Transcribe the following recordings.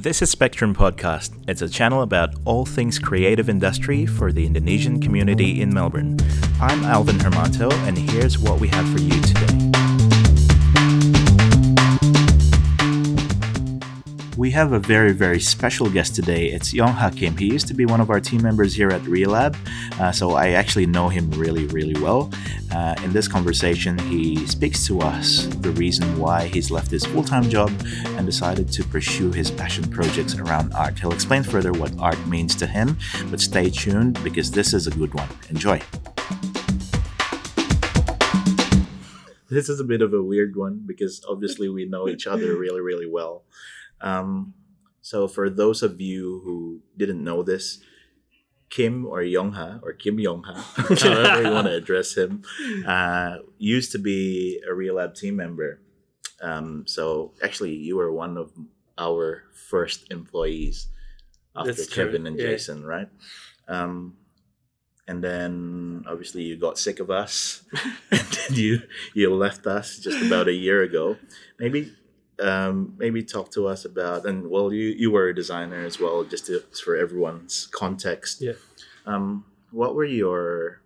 This is Spectrum Podcast. It's a channel about all things creative industry for the Indonesian community in Melbourne. I'm Alvin Hermanto, and here's what we have for you today. We have a very, very special guest today. It's Yongha Kim. He used to be one of our team members here at Relab, uh, so I actually know him really, really well. Uh, in this conversation, he speaks to us the reason why he's left his full time job and decided to pursue his passion projects around art. He'll explain further what art means to him, but stay tuned because this is a good one. Enjoy. This is a bit of a weird one because obviously we know each other really, really well. Um, so for those of you who didn't know this, Kim or Yongha or Kim Yongha, however you want to address him, uh, used to be a Relab team member. Um, so actually, you were one of our first employees after That's true, Kevin and yeah. Jason, right? Um, and then obviously you got sick of us, and then you you left us just about a year ago. Maybe um, maybe talk to us about and well you you were a designer as well just to, for everyone's context Yeah. um, what were your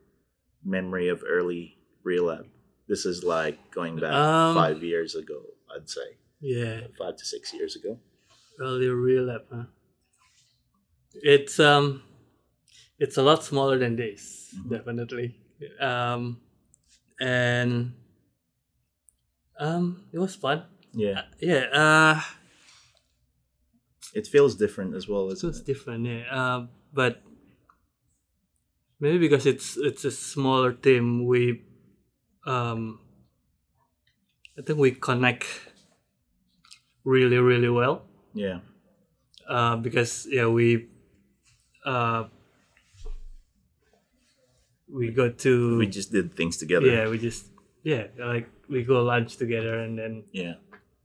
memory of early real relab this is like going back Um, five years ago i'd say Yeah, five to six years ago early Relab, huh? It's um, it's a lot smaller than this, Mhm. definitely. Um, and um, it was fun. Yeah Yeah, uh, it feels different as well it isn't was it different. Yeah, uh, but maybe because it's it's a smaller team, we um, I think we connect really really well. yeah uh, because yeah we uh, we go to we just did things together yeah we just yeah like we go lunch together and then yeah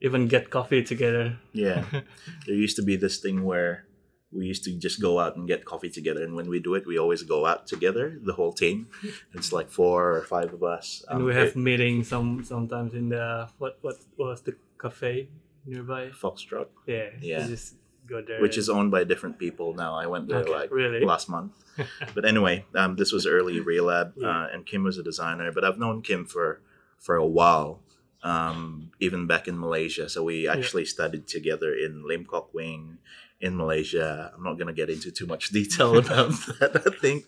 even get coffee together. Yeah. There used to be this thing where we used to just go out and get coffee together and when we do it we always go out together the whole team. It's like four or five of us. And Um, we have it- meetings some sometimes in the what what was the cafe nearby? Foxtrot yeah Yeah. just go there which is owned by different people now. I went there Okay, like really? last month. But anyway um, this was early relab Yeah. uh, and kim was a designer but i've known kim for for a while um, even back in malaysia. So we actually studied together in lim kok wing in malaysia. I'm not going to get into too much detail about that i think.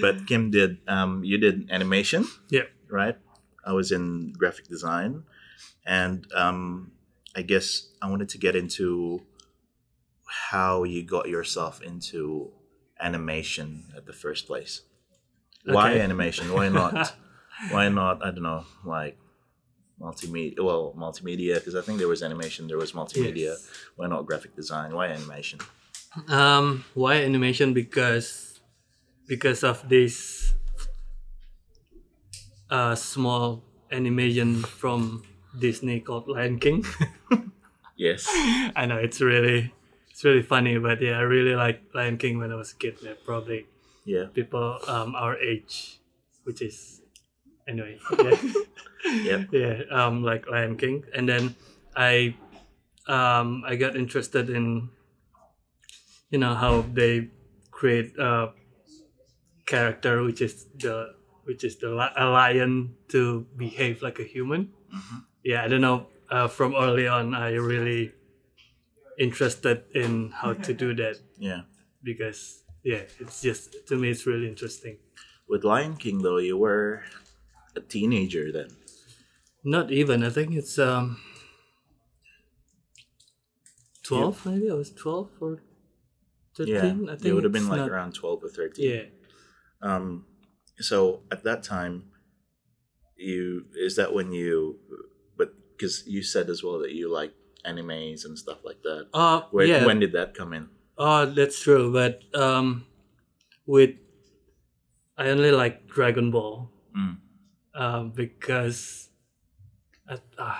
But kim did um, you did animation. Yeah. right? I was in graphic design. And um, i guess i wanted to get into how you got yourself into animation at the first place. Why animation? Why not? Why not i don't know like multimedia well multimedia because i think there was animation there was multimedia Yes. why not graphic design why animation Um, why animation? Because because of this uh, small animation from Disney called Lion King. yes I know it's really it's really funny, but yeah, I really like Lion King when I was a kid. Yeah, probably yeah people um our age, which is anyway. Yeah. Yep. yeah, um, like Lion King, and then I, um, I got interested in, you know, how they create a character which is the which is the li- a lion to behave like a human. Mhm. Yeah, I don't know. Uh, from early on, I really interested in how to do that yeah because yeah, it's just to me it's really interesting. with lion king though you were a teenager then Not even. I think it's um twelve. Maybe I was twelve or yeah thirteen. I think it would have been like not- around 12 or 13 Yeah, Um, so at that time, you is that when you, but because you said as well that you like animes and stuff like that. uh, Where, yeah. When did that come in? Oh, that's true. But um, with I only like Dragon Ball. Mm. Um, because. Uh, uh,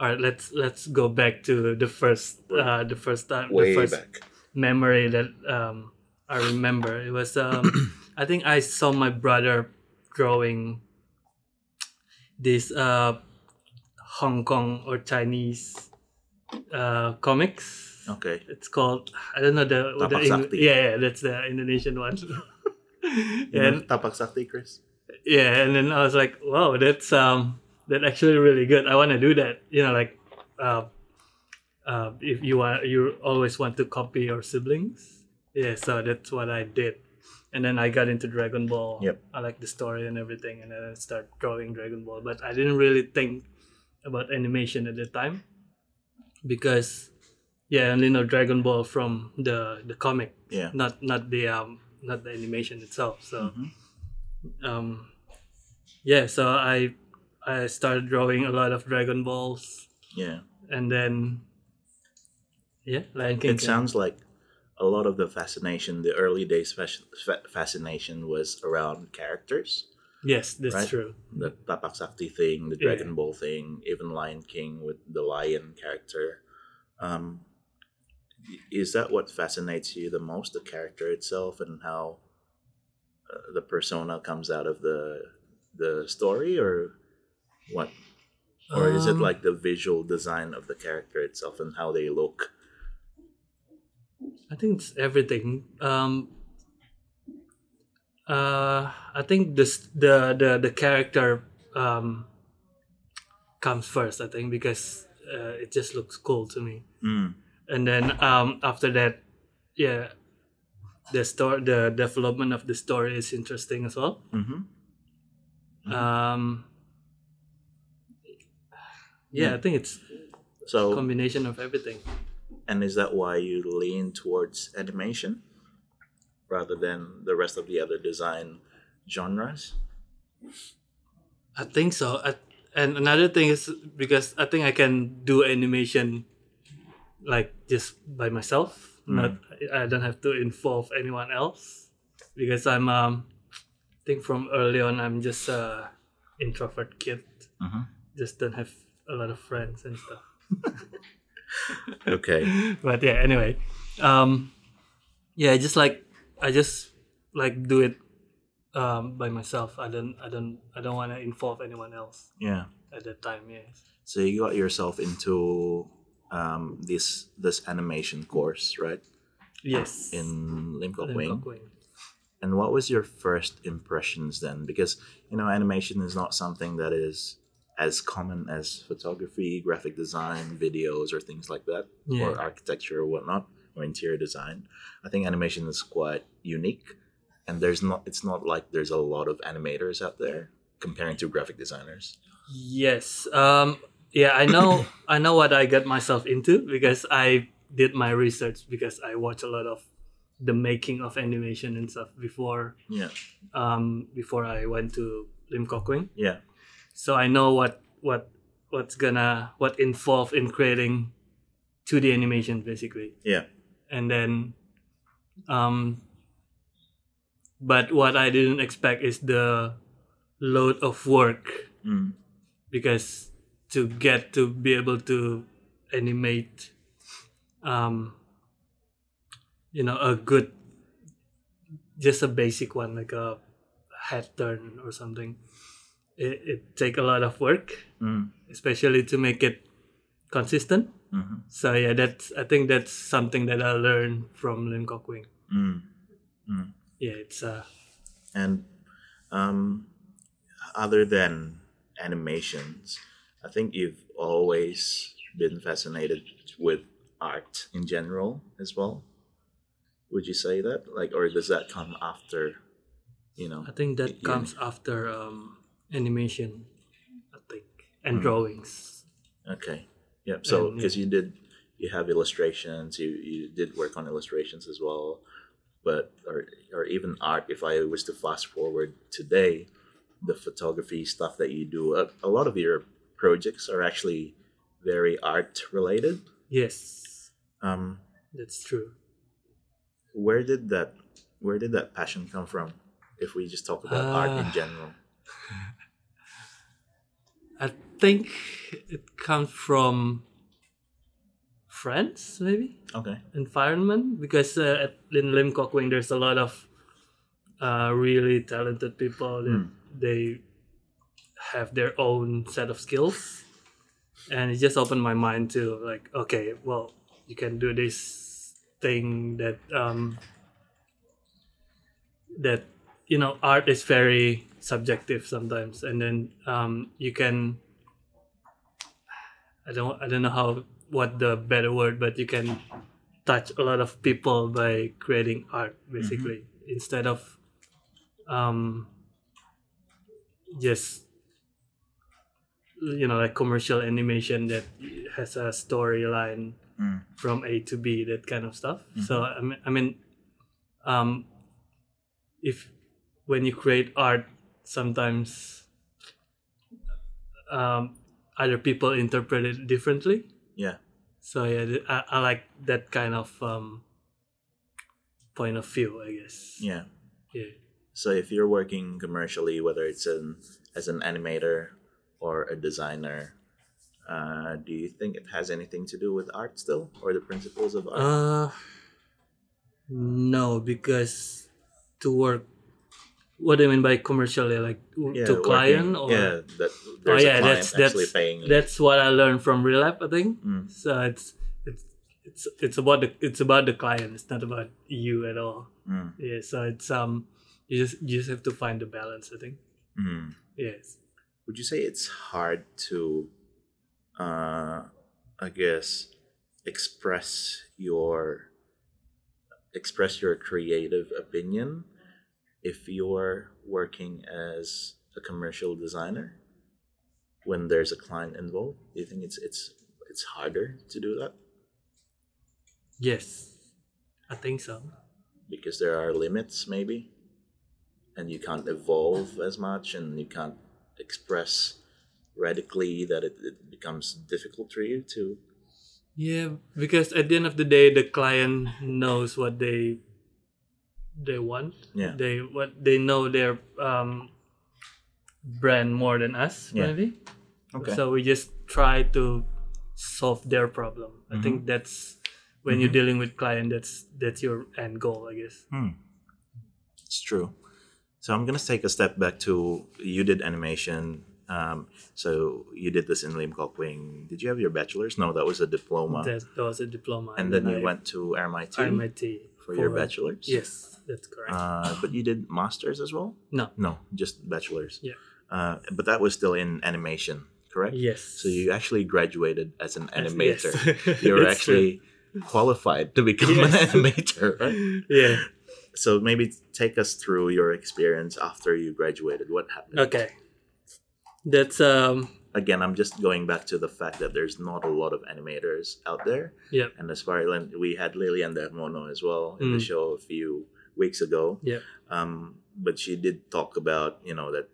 all right, let's let's go back to the first uh, the first time Way the first back. memory that um, I remember. It was um, I think I saw my brother drawing this uh, Hong Kong or Chinese uh, comics. Okay. It's called I don't know the, the Eng- yeah, yeah that's the Indonesian one. And Tapak Sakti, Chris? Yeah, and then I was like, wow, that's um that actually really good. I want to do that. You know, like uh, uh, if you want, you always want to copy your siblings. Yeah, so that's what I did. And then I got into Dragon Ball. Yep. I like the story and everything, and then I started drawing Dragon Ball. But I didn't really think about animation at the time because, yeah, I only know Dragon Ball from the the comic, Yeah. not not the um not the animation itself. So Mhm. um yeah so i i started drawing a lot of dragon balls Yeah. and then yeah lion king It sounds like a lot of the fascination, the early days fascination was around characters. yes that's Right. true The Tapak Sakti thing, the Yeah. Dragon Ball thing, even Lion King with the lion character. Um, is that what fascinates you the most, the character itself and how uh, the persona comes out of the the story, or what? Or is it Um, like the visual design of the character itself and how they look? i think it's everything um uh i think this the the the character um comes first i think because uh, it just looks cool to me Mm. and then um after that yeah the story the development of the story is interesting as well Mm-hmm. Mhm. um yeah i think it's a So, combination of everything and is that why you lean towards animation rather than the rest of the other design genres? i think so I, and another thing is because i think i can do animation like just by myself Mm. not i don't have to involve anyone else because i'm um i think from early on i'm just a introvert kid Mm-hmm. just don't have a lot of friends and stuff Okay. but yeah anyway um yeah just like i just like do it um by myself i don't i don't i don't want to involve anyone else Yeah. at that time yes So you got yourself into um, this this animation course, right? yes In Lim Kok Wing. And what was your first impressions then? Because you know, animation is not something that is as common as photography, graphic design, videos, or things like that, or architecture or whatnot, or interior design. I think animation is quite unique, and there's not. It's not like there's a lot of animators out there comparing to graphic designers. yes um yeah i know i know what i got myself into because i did my research because i watch a lot of the making of animation and stuff before Yeah, um before i went to lim kok wing yeah, so I know what what what's gonna what involved in creating 2D animation basically, yeah. and then um, but what I didn't expect is the load of work. Mm. because to get to be able to animate um you know a good just a basic one like a head turn or something it, it take a lot of work Mm. especially to make it consistent hmm so yeah that's i think that's something that i learned from lim kok wing Mm. yeah it's uh And um, other than animations, I think you've always been fascinated with art in general as well. Would you say that? Like, or does that come after? You know. i think that Yeah. comes after um animation i think and Mm. drawings Okay. Yep. So because you did, you have illustrations. You you did work on illustrations as well, but or or even art. If I was to fast forward today, the photography stuff that you do, a, a lot of your projects are actually very art related. yes Um, that's true where did that where did that passion come from? If we just talk about art in Ah. general. I think it comes from friends, maybe Okay. environment, because uh, at in Lim Kok Wing there's a lot of uh, really talented people Mm. they have their own set of skills, and it just opened my mind to like, okay, well, you can do this thing that um, that you know art is very subjective sometimes, and then um, you can I don't I don't know how what the better word, but you can touch a lot of people by creating art basically. Instead of um, just you know like commercial animation that has a storyline Mm. from A to B, that kind of stuff. So I mean, I mean, um, if when you create art, sometimes um, other people interpret it differently. Yeah. So yeah, I, I like that kind of um, point of view, I guess. Yeah. Yeah. So if you're working commercially, whether it's an as an animator or a designer, uh, do you think it has anything to do with art still, or the principles of art? Uh, no, because to work. What do you mean by commercially? Like w- to working- client or yeah, that there's yeah, a client that's- actually that's- that's what I learned from real life. I think. Mm. So it's it's it's it's about the it's about the client. It's not about you at all. Mm. Yeah. So it's um you just you just have to find the balance. I think. Mm. Yes. Would you say it's hard to, uh, I guess, express your express your creative opinion if you're working as a commercial designer when there's a client involved? Do you think it's it's it's harder to do that Yes. I think so. because there are limits maybe, and you can't evolve as much, and you can't express radically that it, it becomes difficult for you to Yeah, because at the end of the day, the client knows what they they want. Yeah. They what they know their um, brand more than us, Yeah. maybe. Okay. So we just try to solve their problem. I Mm-hmm. think that's when you're dealing with client. That's that's your end goal, I guess. Hmm. It's true. So I'm gonna take a step back to you did animation. Um, so you did this in Lim Kok Wing. Did you have your bachelor's? No, that was a diploma. That, that was a diploma. and then you I- went to RMIT RMIT for your bachelor's. Yes, that's correct. Uh, but you did masters as well. no. No, just bachelor's. Yeah. Uh, but that was still in animation, correct? Yes. So you actually graduated as an animator. Yes. animator. You're It's true. actually qualified to become an animator, right? Yeah. So maybe take us through your experience after you graduated. What happened? Okay. That's um. Again, I'm just going back to the fact that there's not a lot of animators out there. Yeah. And as far as we had Lilian Darmono as well in the Mm. show a few weeks ago. Yeah. Um, but she did talk about you know that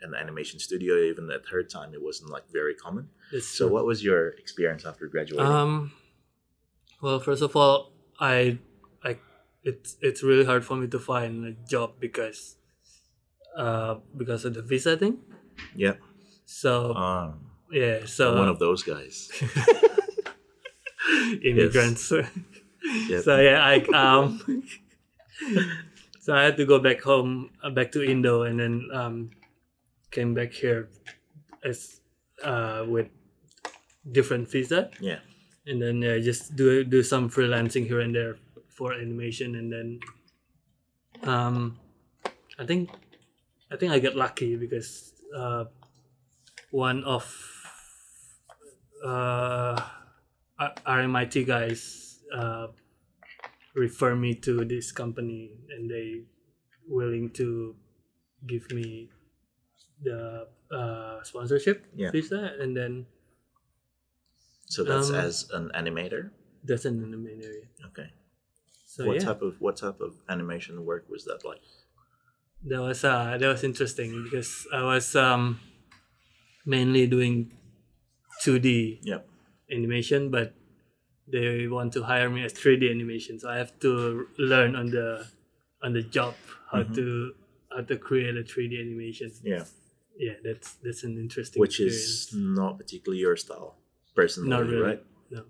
an animation studio, even at her time, it wasn't like very common. That's So, true. what was your experience after graduating? Um, well, first of all, I, I, it's it's really hard for me to find a job because, uh, because of the visa thing. Yeah. So Um, yeah, so one of those guys. immigrants. Yep. So yeah, I um, so I had to go back home, uh, back to Indo, and then um, came back here as uh with different visa. Yeah. and then yeah, just do do some freelancing here and there for animation, and then um, I think I think I got lucky because uh, one of uh, RMIT guys uh, refer me to this company, and they willing to give me the uh, sponsorship Yeah. visa, and then So that's Um, as an animator. that's an animator. area. Okay. So what yeah, type of what type of animation work was that like? That was uh that was interesting because I was um mainly doing 2D Yep. animation, but they want to hire me as 3D animation, so I have to learn on the on the job how Mhm. to how to create a 3D animation. Yeah. Yeah, that's that's an interesting Which experience. is not particularly your style, personally, not really right? no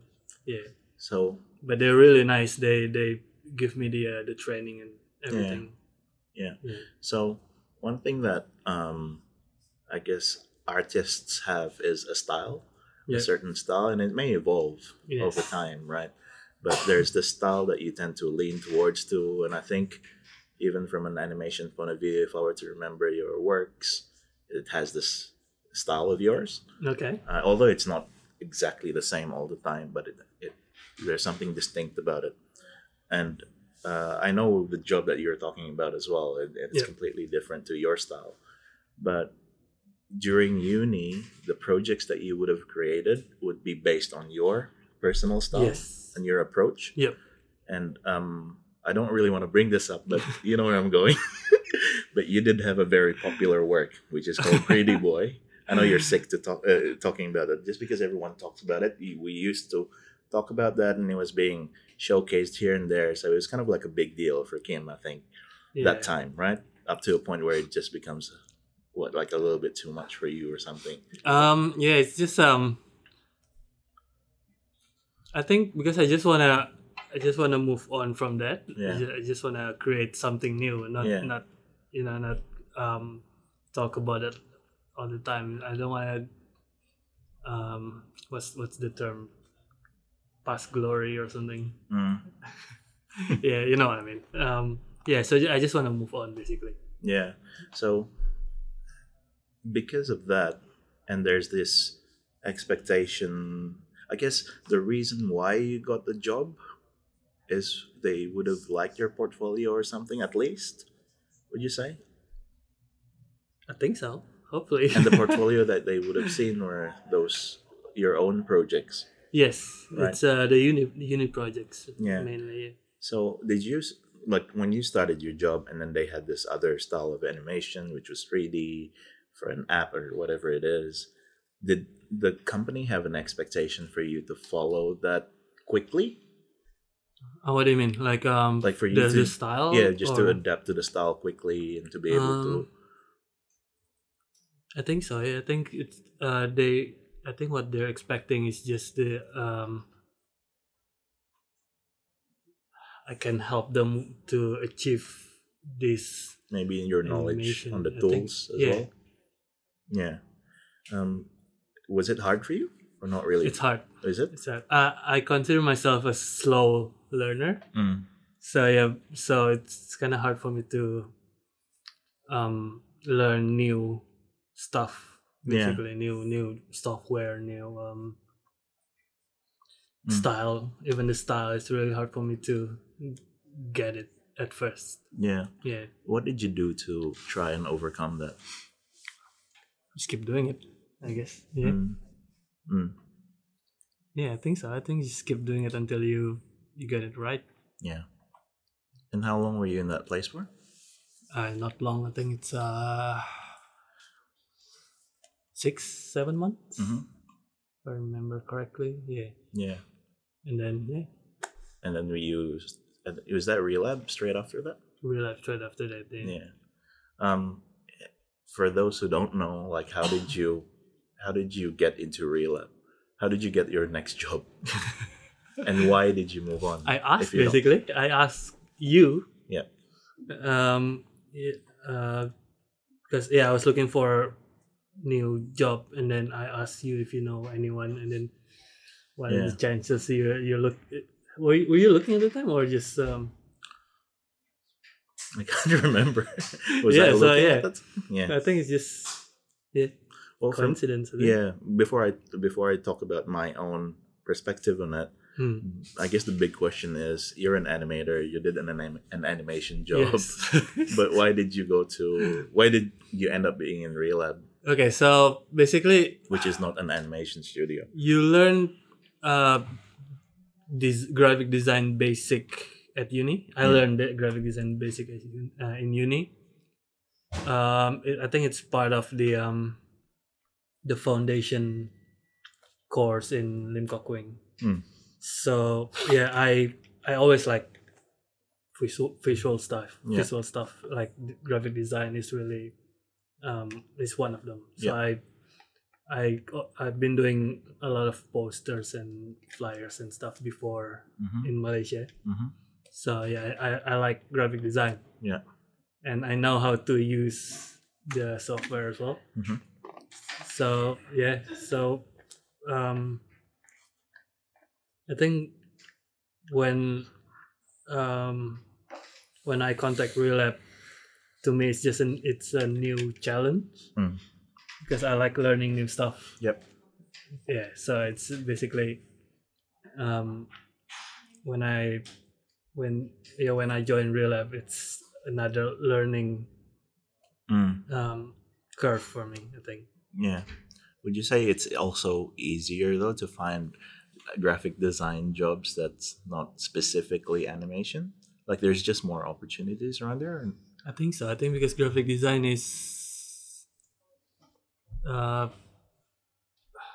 yeah, So but they're really nice. They they give me the uh, the training and everything. Yeah. Yeah. So one thing that um, I guess artists have is a style, Yeah. a certain style, and it may evolve Yes. over time, right? but there's the style that you tend to lean towards too. And I think even from an animation point of view, if I were to remember your works, it has this style of yours. Okay. Uh, although it's not exactly the same all the time, but it, it there's something distinct about it. And uh, I know the job that you're talking about as well. It, it's Yeah. completely different to your style, but during uni, the projects that you would have created would be based on your personal style Yes. and your approach. Yep. And um, I don't really want to bring this up, but you know where I'm going. but you did have a very popular work, which is called Greedy Boy. I know you're sick to talk uh, talking about it, just because everyone talks about it. We used to talk about that, and it was being showcased here and there, so it was kind of like a big deal for Kim. I think Yeah. that time, right? Up to a point where it just becomes what like a little bit too much for you or something. Um. Yeah. It's just um. I think because I just wanna, I just wanna move on from that. Yeah. I just, I just wanna create something new, not Yeah. not, you know, not um, talk about it all the time. I don't wanna. Um. What's what's the term? Past glory or something. Mm. yeah, you know what I mean. Um. Yeah. So I just wanna move on, basically. Yeah. So because of that, and there's this expectation, I guess the reason why you got the job is they would have liked your portfolio or something at least. Would you say? I think so. Hopefully. And the portfolio that they would have seen were those your own projects. Yes, Right. it's uh, the uni uni projects Yeah. mainly. So did you like when you started your job and then they had this other style of animation which was 3D for an app or whatever it is? Did the company have an expectation for you to follow that quickly? Oh, what do you mean? Like um, Like for you the, to- the style? yeah, just to adapt to the style quickly and to be able to Um, I think so. Yeah, I think it's uh they. I think what they're expecting is just the um. I can help them to achieve this. maybe in your knowledge Animation, on the I think. tools as Yeah. well. Yeah. Um, was it hard for you or not really? It's hard. Is it? It's hard. Uh, I consider myself a slow learner. Mm. so yeah so it's kind of hard for me to um learn new stuff Yeah. basically new new software new um Mm. style even the style it's really hard for me to get it at first Yeah. yeah What did you do to try and overcome that? just keep doing it i guess yeah Mm. Mm. yeah i think so i think you just keep doing it until you you get it right Yeah. And how long were you in that place for? uh not long i think it's uh six seven months Mm-hmm. if i remember correctly yeah Yeah. and then yeah And then we used. Was that relab straight after that? Relab straight after that yeah. Yeah. Um, for those who don't know, like, how did you, how did you get into relab? How did you get your next job? and why did you move on? i asked you don't- basically i asked you Yeah. um yeah, uh because yeah i was looking for new job and then i asked you if you know anyone and then what are Yeah. the chances you you look were you, were you looking at the time or just um I can't remember. Was Yeah, I so, looking yeah. at that? Yeah. i think it's just yeah Well, coincidence think. yeah. Before I before I talk about my own perspective on that, Hmm. I guess the big question is: You're an animator. You did an anim- an animation job, Yes. but why did you go to? Why did you end up being in Relab, okay so basically which is not an animation studio? you learn uh this graphic design basic at uni i Yeah. learned graphic design basic uh, in uni um it, i think it's part of the um the foundation course in lim Kok wing Hmm. so yeah i i always like visual, visual stuff Yeah. visual stuff like graphic design is really um is one of them so Yeah. i I I've been doing a lot of posters and flyers and stuff before Mm-hmm. in Malaysia. Mm-hmm. So yeah, I, I like graphic design. Yeah. And I know how to use the software as well. Mhm. So yeah, so um I think when um, when I contact Relab, to me it's just an it's a new challenge Mm. because I like learning new stuff. Yep. Yeah, so it's basically um, when I when yeah when I join Relab, it's another learning Mm. um, curve for me. I think. Yeah. Would you say it's also easier though to find graphic design jobs that's not specifically animation? Like there's just more opportunities around there. And, I think so. I think because graphic design is uh,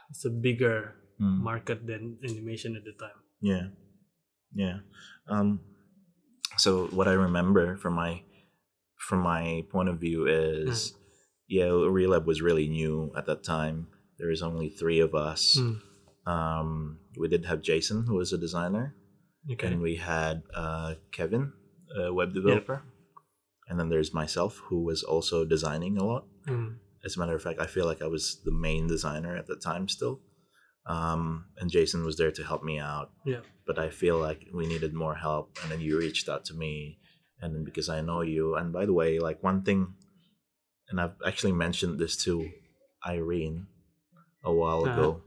it's a bigger Mm. market than animation at the time. Yeah. Yeah. Um so what I remember from my from my point of view is yeah, Relab was really new at that time. There was only three of us. Mm. Um we did have Jason who was a designer. Okay. and we had uh, Kevin, a web developer, and then there's myself, who was also designing a lot. Mm. As a matter of fact, I feel like I was the main designer at the time still, um, and Jason was there to help me out. Yeah. But I feel like we needed more help, and then you reached out to me, and then because I know you, and by the way, like one thing, and I've actually mentioned this to Irene a while Uh-huh. ago,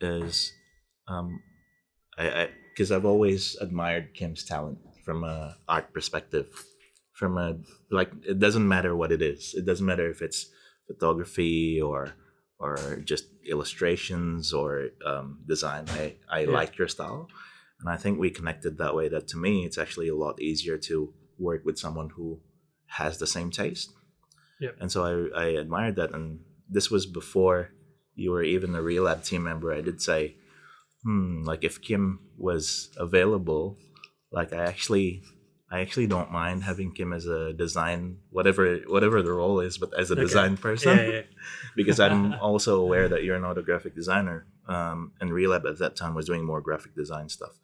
is um, I because I've always admired Kim's talent from a art perspective, from a like it doesn't matter what it is. It doesn't matter if it's photography or or just illustrations or um, design. I I Yeah. like your style, and I think we connected that way. That to me, it's actually a lot easier to work with someone who has the same taste. Yep. And so I I admired that, and this was before you were even a real Relab team member. I did say, hmm, like if Kim was available, like I actually I actually don't mind having Kim as a design whatever whatever the role is, but as a Okay. design person Yeah, yeah. because I'm also aware that you're not a graphic designer. Um, and Relab at that time was doing more graphic design stuff.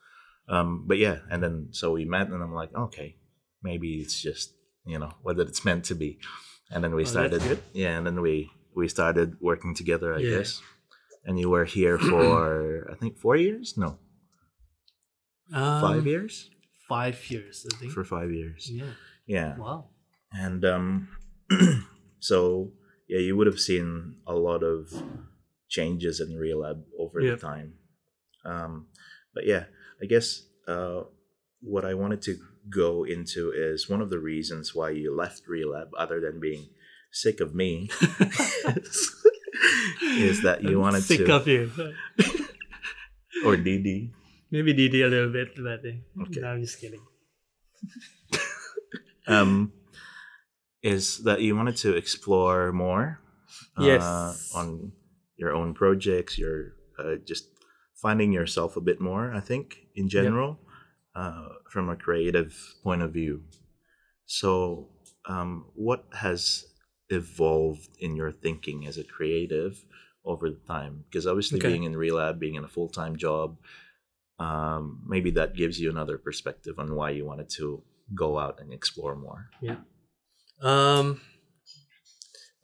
Um, but yeah, and then so we met, and I'm like, okay, maybe it's just you know whether it's meant to be. And then we Oh, started, yeah, and then we we started working together, I Yeah. guess. And you were here for I think four years, no, Um, five years, Five years, I think. for five years, yeah. yeah. Wow. and um so yeah you would have seen a lot of changes in Relab over the time um but yeah i guess uh what i wanted to go into is one of the reasons why you left Relab other than being sick of me is that you I'm wanted sick to of you. or dd Maybe DD a little bit, but uh, Okay. no, I'm just kidding. um is that you wanted to explore more Yes. uh, on your own projects your uh, just finding yourself a bit more i think in general uh, from a creative point of view so um, what has evolved in your thinking as a creative over the time because obviously Okay. being in relab being in a full-time job um, maybe that gives you another perspective on why you wanted to go out and explore more Yeah. Um,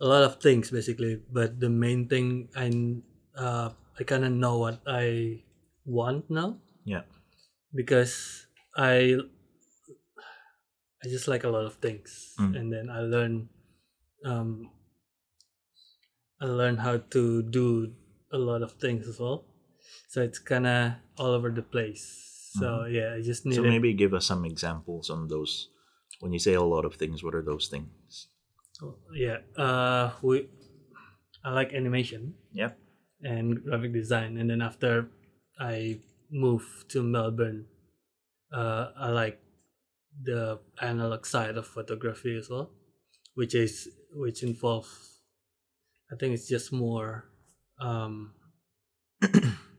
a lot of things basically, but the main thing I uh I kind of know what I want now. Yeah. Because I I just like a lot of things, Mm. and then I learn um I learn how to do a lot of things as well. So it's kind of all over the place. So yeah, I just need Mm-hmm. so maybe give us some examples on those when you say a lot of things what are those things yeah uh we i like animation Yep. and graphic design and then after i moved to melbourne uh i like the analog side of photography as well which is which involve i think it's just more um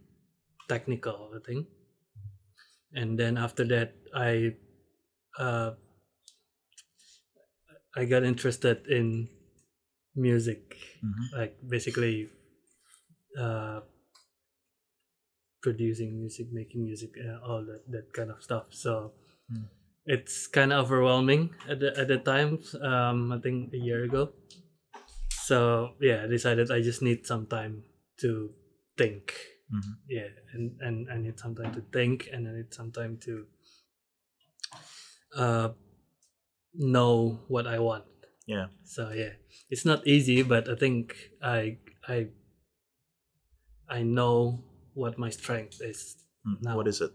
technical i think and then after that i uh i got interested in music. Like basically uh producing music making music uh, all that, that kind of stuff. So Mm. it's kind of overwhelming at the at the time um i think a year ago. So yeah i decided i just need some time to think Mhm. Yeah, and and I need some time to think, and I need some time to uh know what I want. Yeah. So yeah, it's not easy, but I think I I I know what my strength is. Mm, No. What is it?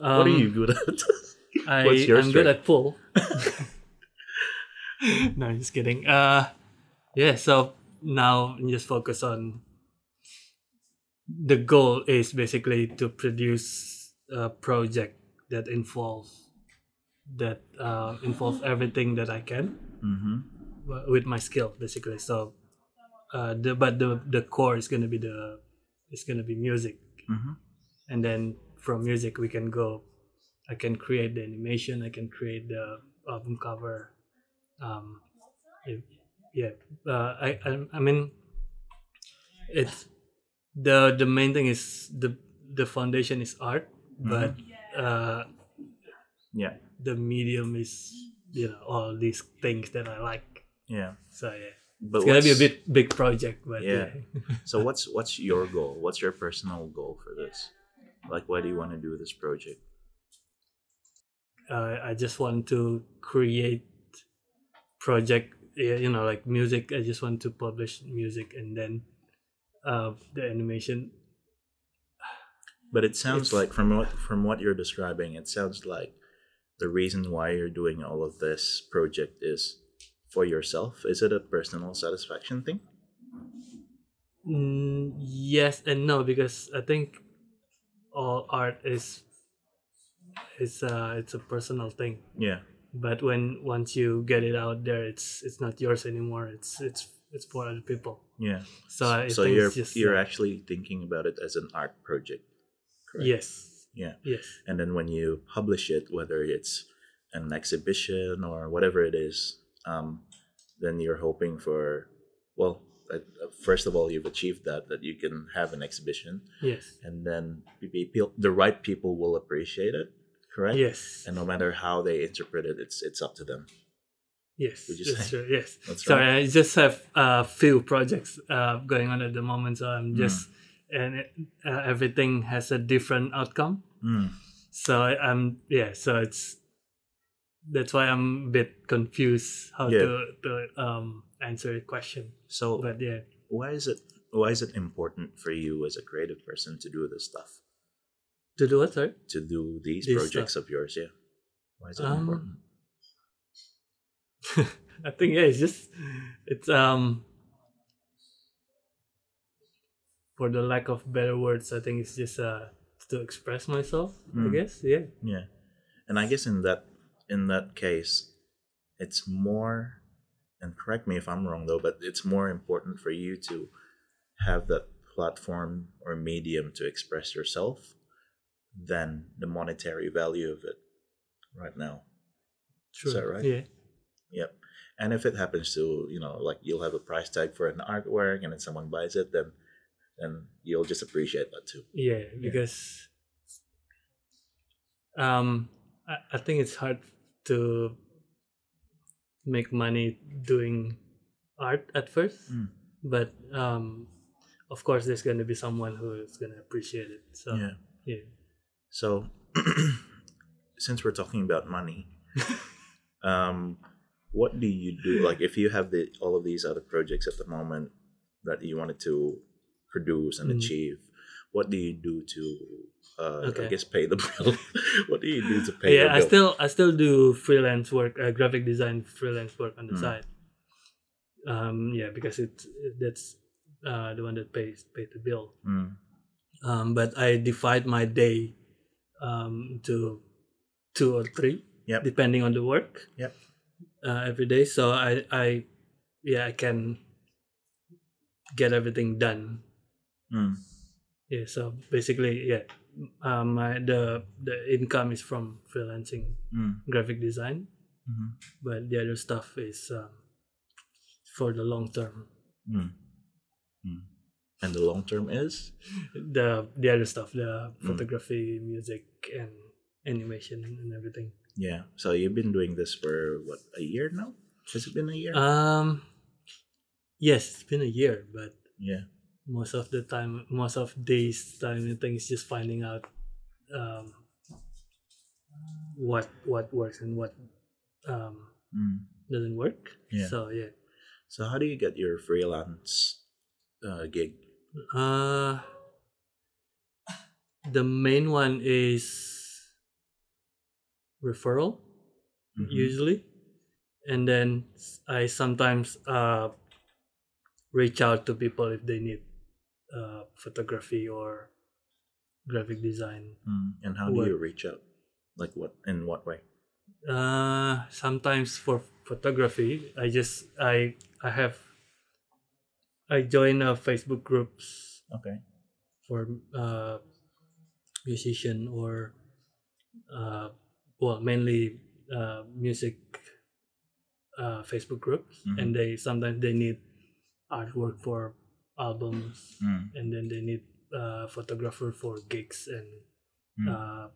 Um, what are you good at? I, I'm good at pull. no, just kidding. Uh, yeah. So now just focus on. The goal is basically to produce a project that involves that uh, involves everything that I can mm-hmm. with my skill basically. So, uh, the but the the core is gonna be the it's gonna be music Mm-hmm. and then from music we can go i can create the animation i can create the album cover um yeah uh, I, I i mean it's the the main thing is the the foundation is art but uh Yeah. the medium is you know all these things that i like Yeah. so yeah But it's gonna be a what's- bit big project but Yeah. yeah, So what's what's your goal? What's your personal goal for this? Like, why do you want to do this project? uh, I just want to create project you know like music I just want to publish music and then uh, the animation But it sounds It's- like from what from what you're describing, it sounds like the reason why you're doing all of this project is for yourself. Is it a personal satisfaction thing? mm, yes and no because I think all art is it's uh it's a personal thing Yeah. but when once you get it out there it's it's not yours anymore it's it's it's for other people Yeah. so I so you're just you're actually thinking about it as an art project. Correct? yes Yeah. yes And then when you publish it, whether it's an exhibition or whatever it is, um, then you're hoping for, well, uh, first of all, you've achieved that, that you can have an exhibition, yes and then the right people will appreciate it, correct? yes And no matter how they interpret it, it's it's up to them. Yes, Would you that's true. Yes. That's Sorry, I just have a few projects uh, going on at the moment, so I'm Hmm. just and it, uh, everything has a different outcome. Mm. So I'm yeah. So it's that's why I'm a bit confused how Yeah. to to um answer your question. So But yeah, why is it why is it important for you as a creative person to do this stuff, to do what? Sorry. to do these This projects of yours? Yeah. Why is it Um, important? I think yeah, it's just it's um for the lack of better words, I think it's just uh to express myself. I Mm. guess yeah. Yeah, and I guess in that in that case, it's more. And correct me if I'm wrong though, but it's more important for you to have that platform or medium to express yourself than the monetary value of it right now. True. that right? Yeah. Yep. And if it happens to, you know, like you'll have a price tag for an artwork and then someone buys it, then then you'll just appreciate that too. Yeah, because um I, I think it's hard to make money doing art at first. Mm. But um of course there's gonna be someone who is gonna appreciate it. So Yeah. yeah. So, since we're talking about money, um, what do you do? Like, if you have the all of these other projects at the moment that you wanted to produce and Mm. achieve, what do you do to, uh, I guess, pay the bill? what do you do to pay yeah, I bill? still I still do freelance work, uh, graphic design freelance work on the Mm. side. Um yeah, because it's that's uh the one that pays pays the bill. Mm, um, but I divide my day um, to two or three, Yep. depending on the work. Yep. Uh, every day, so I, I, yeah, I can get everything done. mm, Yeah. So basically, yeah, um, my the the income is from freelancing mm, graphic design, mhm, but the other stuff is um, for the long term. mm, mm. And the long term is The the other stuff, the Mm. photography, music, and animation and everything. Yeah. So you've been doing this for what a year now? Has it been a year? Um, yes, it's been a year, but yeah. most of the time, most of days time, think it's just finding out um, what what works and what um, Mm. doesn't work. Yeah. So yeah. So how do you get your freelance uh, gig? Uh, the main one is referral Mhm. usually, and then i sometimes uh, reach out to people if they need uh, photography or graphic design. Mm. And how do you reach out? Like what? In what way? Uh, sometimes for photography, I just I I have I join a Facebook groups Okay. for uh, musician or uh, well mainly uh, music uh, Facebook groups Mhm. and they sometimes they need artwork for albums Mm. and then they need uh, photographer for gigs and Mm. uh,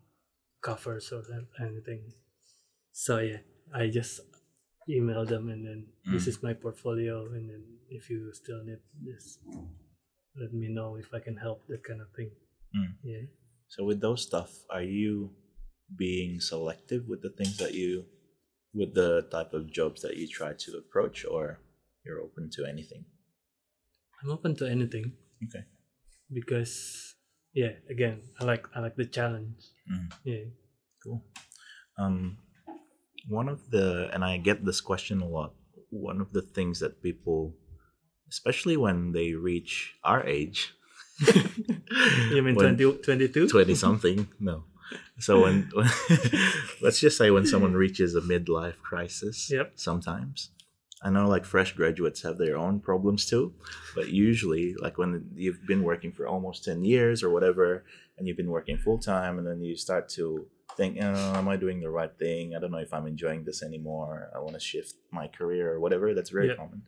covers or that anything so yeah I just email them and then this Mm. is my portfolio and then if you still need this let me know if I can help that kind of thing Mm. yeah So with those stuff, are you being selective with the things that you, with the type of jobs that you try to approach, or you're open to anything? I'm open to anything Okay. because yeah again I like I like the challenge Mm. yeah Cool. Um, one of the, and I get this question a lot. One of the things that people, especially when they reach our age, you mean when- 20, 22 20 something no so when, let's just say when someone reaches a midlife crisis Yep. sometimes. I know like fresh graduates have their own problems too but usually like when you've been working for almost 10 years or whatever and you've been working full time and then you start to think oh, am i doing the right thing? I don't know if i'm enjoying this anymore. I want to shift my career or whatever. That's very Yep. common.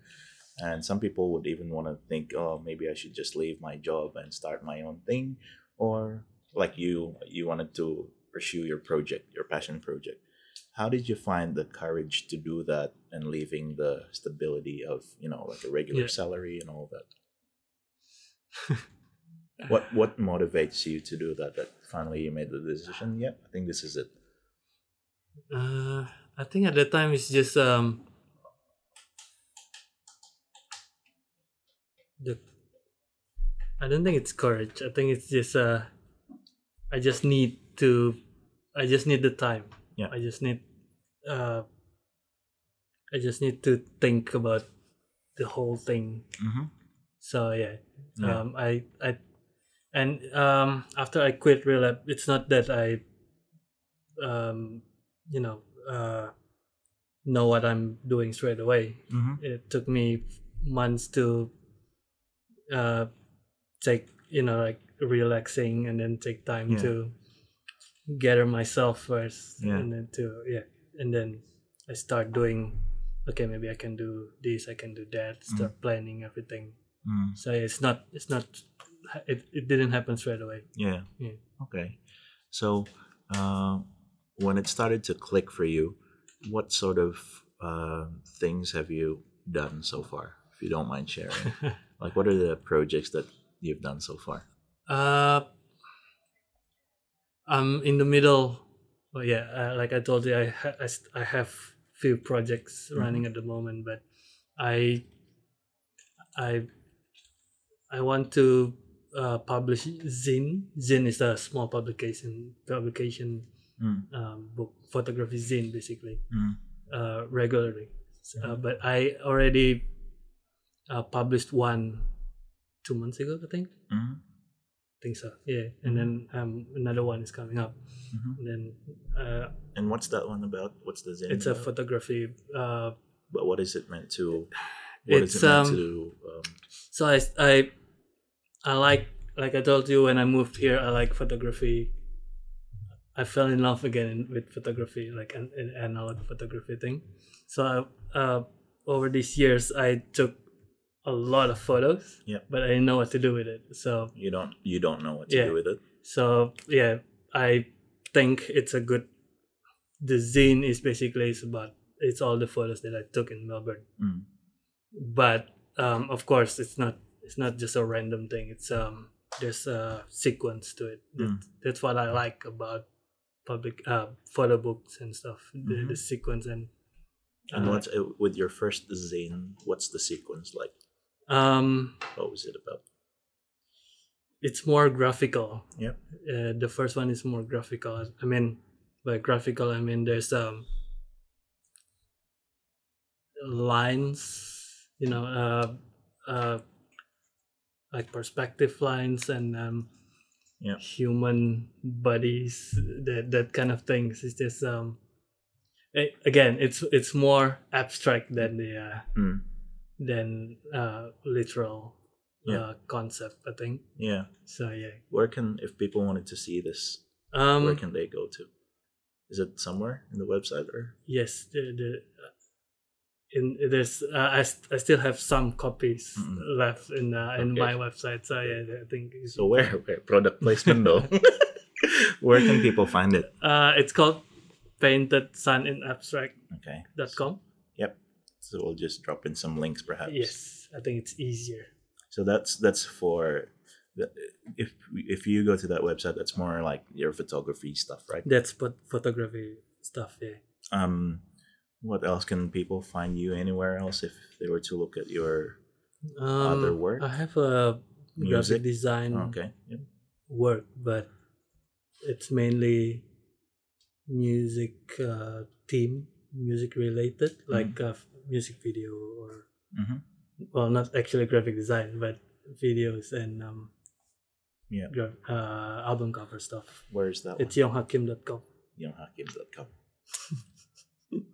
And some people would even want to think oh maybe i should just leave my job and start my own thing or like you you wanted to pursue your project your passion project how did you find the courage to do that and leaving the stability of you know like a regular Yeah. salary and all that what what motivates you to do that that finally you made the decision yeah i think this is it Uh, I think at that time it's just um the I don't think it's courage. I think it's just uh I just need to I just need the time. Yeah. I just need uh I just need to think about the whole thing. mm-hmm. So yeah. Yeah. Um I I and um after I quit Relab, it's not that I um you know uh know what I'm doing straight away. Mm-hmm. It took me months to uh take you know like relaxing and then take time Yeah. to gather myself first Yeah. and then to yeah and then I start doing okay maybe I can do this I can do that start planning everything Mm. so it's not it's not it, it didn't happen straight away yeah Yeah. okay so uh, when it started to click for you what sort of uh, things have you done so far if you don't mind sharing like what are the projects that you've done so far uh I'm in the middle well yeah uh, like I told you I, ha- I, st- I have few projects running at the moment but I I I want to uh, publish zine zine is a small publication publication Mm. um, book photography zine basically Mm. uh, regularly. Uh, but I already uh, published one two months ago, I think. Mhm. Think so. Yeah, and then um, another one is coming up. Mhm. And then uh, and what's that one about what's the zine it's a photography. Uh, but what is it meant to what is It's, it meant um, to um, so I, I I like like I told you when I moved here, I like photography. I fell in love again with photography, like an, an analog photography thing. So I, uh, over these years, I took a lot of photos, Yeah. but I didn't know what to do with it. So you don't you don't know what to Yeah. do with it so yeah, I think it's a good. The zine is basically it's about it's all the photos that I took in Melbourne, Mm. but um, of course it's not it's not just a random thing. It's um there's a sequence to it. That, Mm. That's what I like about public uh photo books and stuff. The, Mhm. the sequence and And uh, what's uh, with your first zine? What's the sequence like? Um What was it about? it's more graphical. Yep. Uh, the first one is more graphical. I mean, by graphical, I mean there's um lines, you know, uh, uh, like perspective lines and um, Yep. human bodies, that that kind of things. It's just um, a- again, it's it's more abstract than the uh, Mm. Than uh, literal Yeah. uh, concept. I think Yeah. so. Yeah. Where can if people wanted to see this, Um, where can they go to? Is it somewhere in the website or? yes, the, the uh, in there's uh, I, st- I still have some copies Mm-mm. left in uh, in Okay. my website. So yeah, I think it's, So where? Where product placement though? where can people find it? uh, it's called painted sun in abstract. Okay. Yep. So we'll just drop in some links perhaps. Yes, I think it's easier. So that's that's for the, if if you go to that website, that's more like your photography stuff, right? That's put photography stuff. Yeah. Um, what else can people find you anywhere else if they were to look at your Um, Other work? I have a Music? graphic design okay? Yep. work, but it's mainly music uh, theme, music related, Mm-hmm. like uh, music video or hmm well, not actually graphic design, but videos and um, Yeah. gra- uh, album cover stuff. Where is that? It's yonghakim.com. Younghakim.com.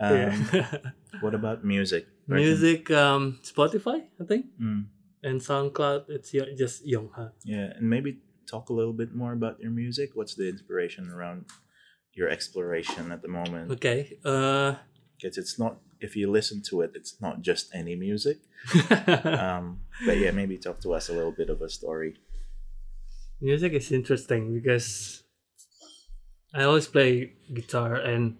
yeah. Um, what about music? Music, um, Spotify, I think, Mm, and SoundCloud. It's just Yongha. yeah, and maybe talk a little bit more about your music. What's the inspiration around your exploration at the moment? Okay. Uh, Because it's not. If you listen to it, it's not just any music. Um, but yeah, maybe talk to us a little bit of a story. music is interesting because I always play guitar and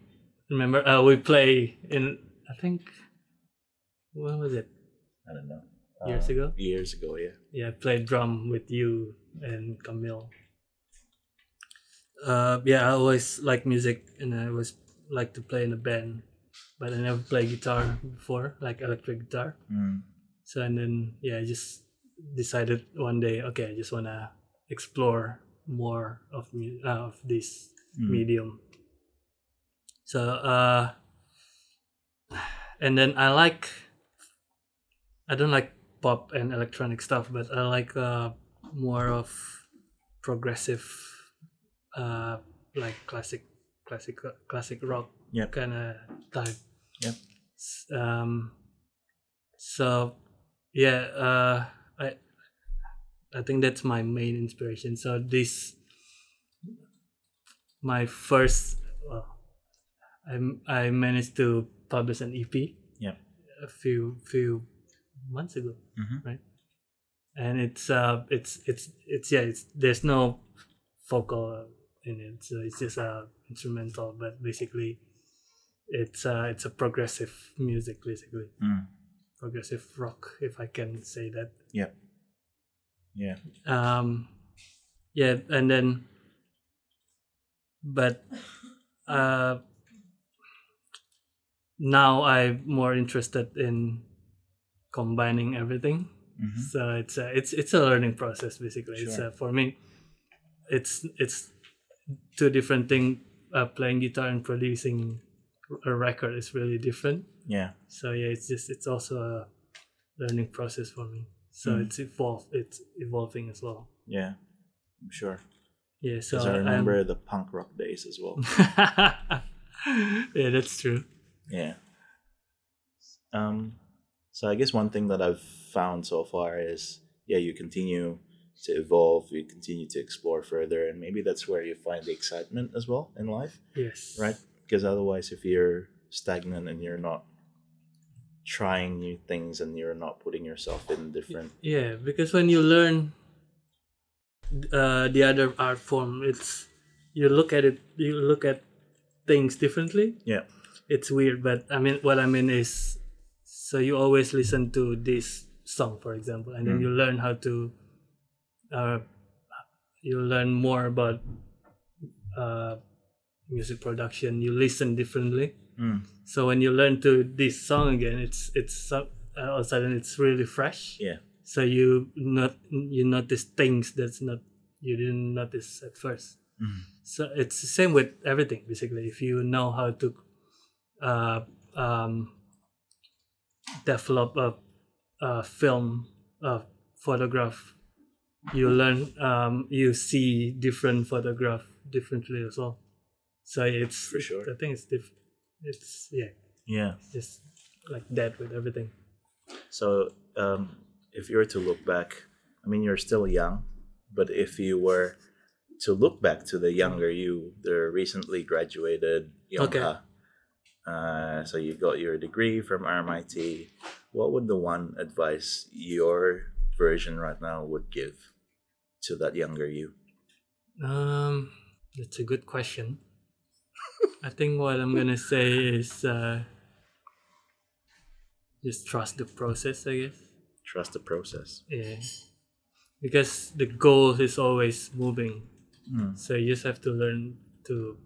remember uh, we play in I think when was it I don't know. Years Uh, ago? Years ago, yeah. yeah I played drum with you and Camille uh yeah I always like music and I always like to play in a band but I never played guitar before like electric guitar. Mm, so and then yeah I just decided one day okay I just wanna explore more of mu- uh, of this mm, medium. So uh and then I like I don't like pop and electronic stuff, but I like uh more of progressive uh like classic classic classic rock Yep. kind of type. Yep. Um so yeah, uh I I think that's my main inspiration. So this my first well, I I managed to publish an EP a few few months ago, Mhm. right? And it's uh it's it's it's yeah it's there's no vocal in it, so it's just uh instrumental, but basically it's uh it's a progressive music basically mm. progressive rock if I can say that Yeah. Yeah. um yeah and then but uh now i'm more interested in combining everything Mhm. so it's a, it's it's a learning process basically it's Sure. uh, for me it's it's two different thing uh, playing guitar and producing a record is really different Yeah. so yeah it's just it's also a learning process for me so Mm. it's evolved it's evolving as well Yeah. I'm sure. yeah so I I'm- remember the punk rock days as well. yeah that's true Yeah. Um, so I guess one thing that I've found so far is, yeah, you continue to evolve, you continue to explore further, and maybe that's where you find the excitement as well in life, yes right? Because otherwise, if you're stagnant and you're not trying new things and you're not putting yourself in different, yeah because when you learn uh, the other art form it's you look at it you look at things differently yeah, it's weird but i mean what i mean is so you always listen to this song, for example, and then Mm. you learn how to, uh, you learn more about uh, music production. You listen differently. Mm. So when you learn to this song again, it's it's uh, all of a sudden it's really fresh. Yeah. So you not you notice things that's not you didn't notice at first. Mm. So it's the same with everything basically. If you know how to uh, um, develop a, a film, a photograph, you learn um, you see different photograph differently as well. So it's For sure. I think it's diff- it's yeah, Yeah. just like that with everything. So, um, if you were to look back, I mean, you're still young, but if you were to look back to the younger you, the recently graduated Okay. Uh, so you got your degree from RMIT, what would the one advice your version right now would give to that younger you? Um, that's a good question. I think what I'm gonna say is uh, just trust the process. I guess. Trust the process. Yeah. Because the goal is always moving, Mm. so you just have to learn to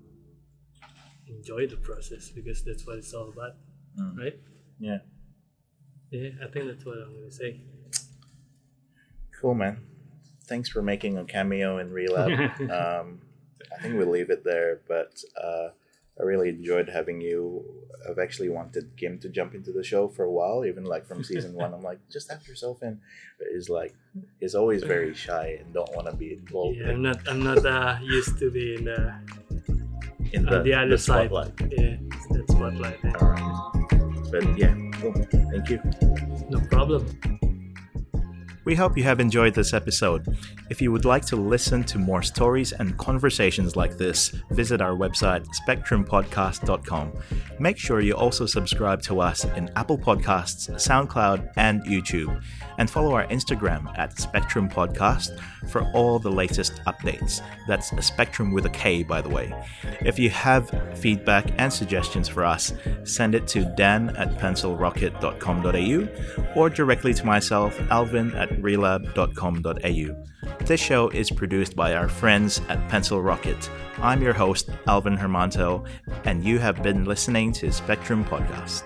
enjoy the process because that's what it's all about, Mm. right? Yeah. Yeah, I think that's what I'm gonna say. Cool, man. Thanks for making a cameo in Relab. um, I think we'll leave it there, but uh, I really enjoyed having you. I've actually wanted Kim to jump into the show for a while, even like from season one. I'm like, just have yourself in. But he's like, he's always very shy and don't want to be involved Yeah, I'm not. I'm not uh, used to be in the in on the other side. spotlight. Yeah, that spotlight. yeah. All right. But yeah, cool. Thank you. No problem. We hope you have enjoyed this episode. If you would like to listen to more stories and conversations like this, visit our website spektrumpodcast.com. Make sure you also subscribe to us in Apple Podcasts, SoundCloud, and YouTube, and follow our Instagram at Spektrum Podcast for all the latest updates. That's a Spektrum with a K, by the way. If you have feedback and suggestions for us, send it to dan at pencilrocket.com.au or directly to myself, alvin at relab.com.au. This show is produced by our friends at Pencil Rocket. I'm your host, Alvin Hermanto, and you have been listening to Spektrum Podcast.